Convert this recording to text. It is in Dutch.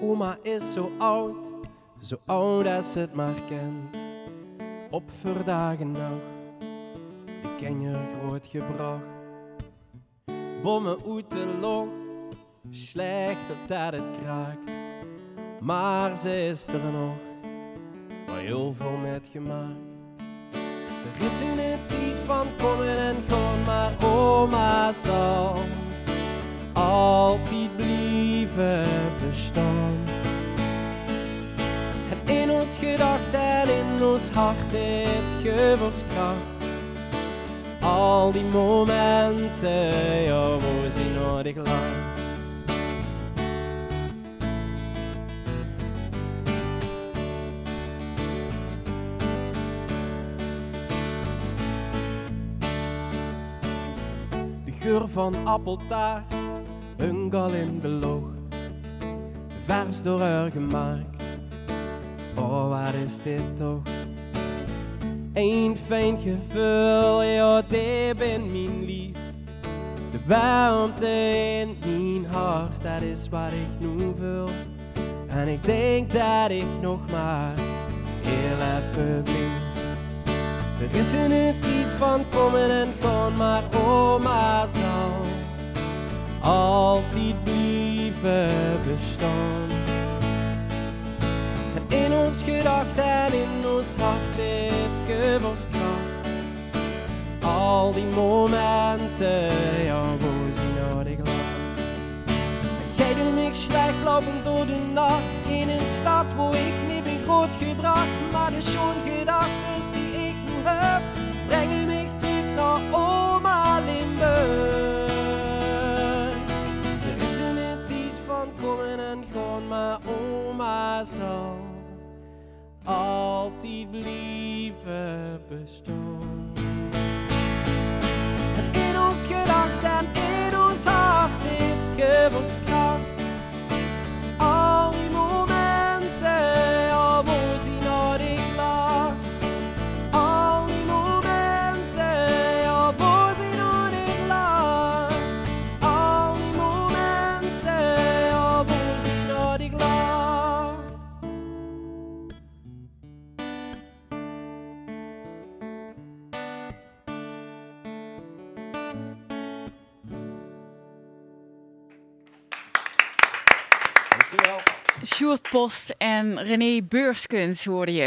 Oma is zo oud, zo oud als het maar kent. Op verdagen nog, de ken je groot gebracht. Bommen uit de log, slecht dat het kraakt. Maar ze is er nog, waar heel veel met gemaakt. Er is in het niet van komen en gaan, maar oma zal altijd blijven gedacht en in ons hart het gevoelskracht. Al die momenten, ja, wo ze nodig lang. De geur van appeltaart, een gal in de log, vers door haar gemaakt. Wat is dit toch? Een fijn gevoel, ja, dit ben mijn lief. De warmte in mijn hart, dat is wat ik nu wil. En ik denk dat ik nog maar heel even blijf. Er is in het niet van komen en gaan, maar oma zal altijd blijven ons gedacht en in ons hart het gevoelskracht. Al die momenten, ja, wo ze nodig lang. Jij doet me slecht lopen door de nacht in een stad waar ik niet ben grootgebracht, maar de schoon gedachten die ik nu heb, brengen me terug naar oma Limburg. Er is een tijd van komen en gaan, maar oma zal altijd blijven bestaan. In ons gedacht en in ons hart dit gevoelskracht. Sjoerd Post en René Beurskens hoorde je.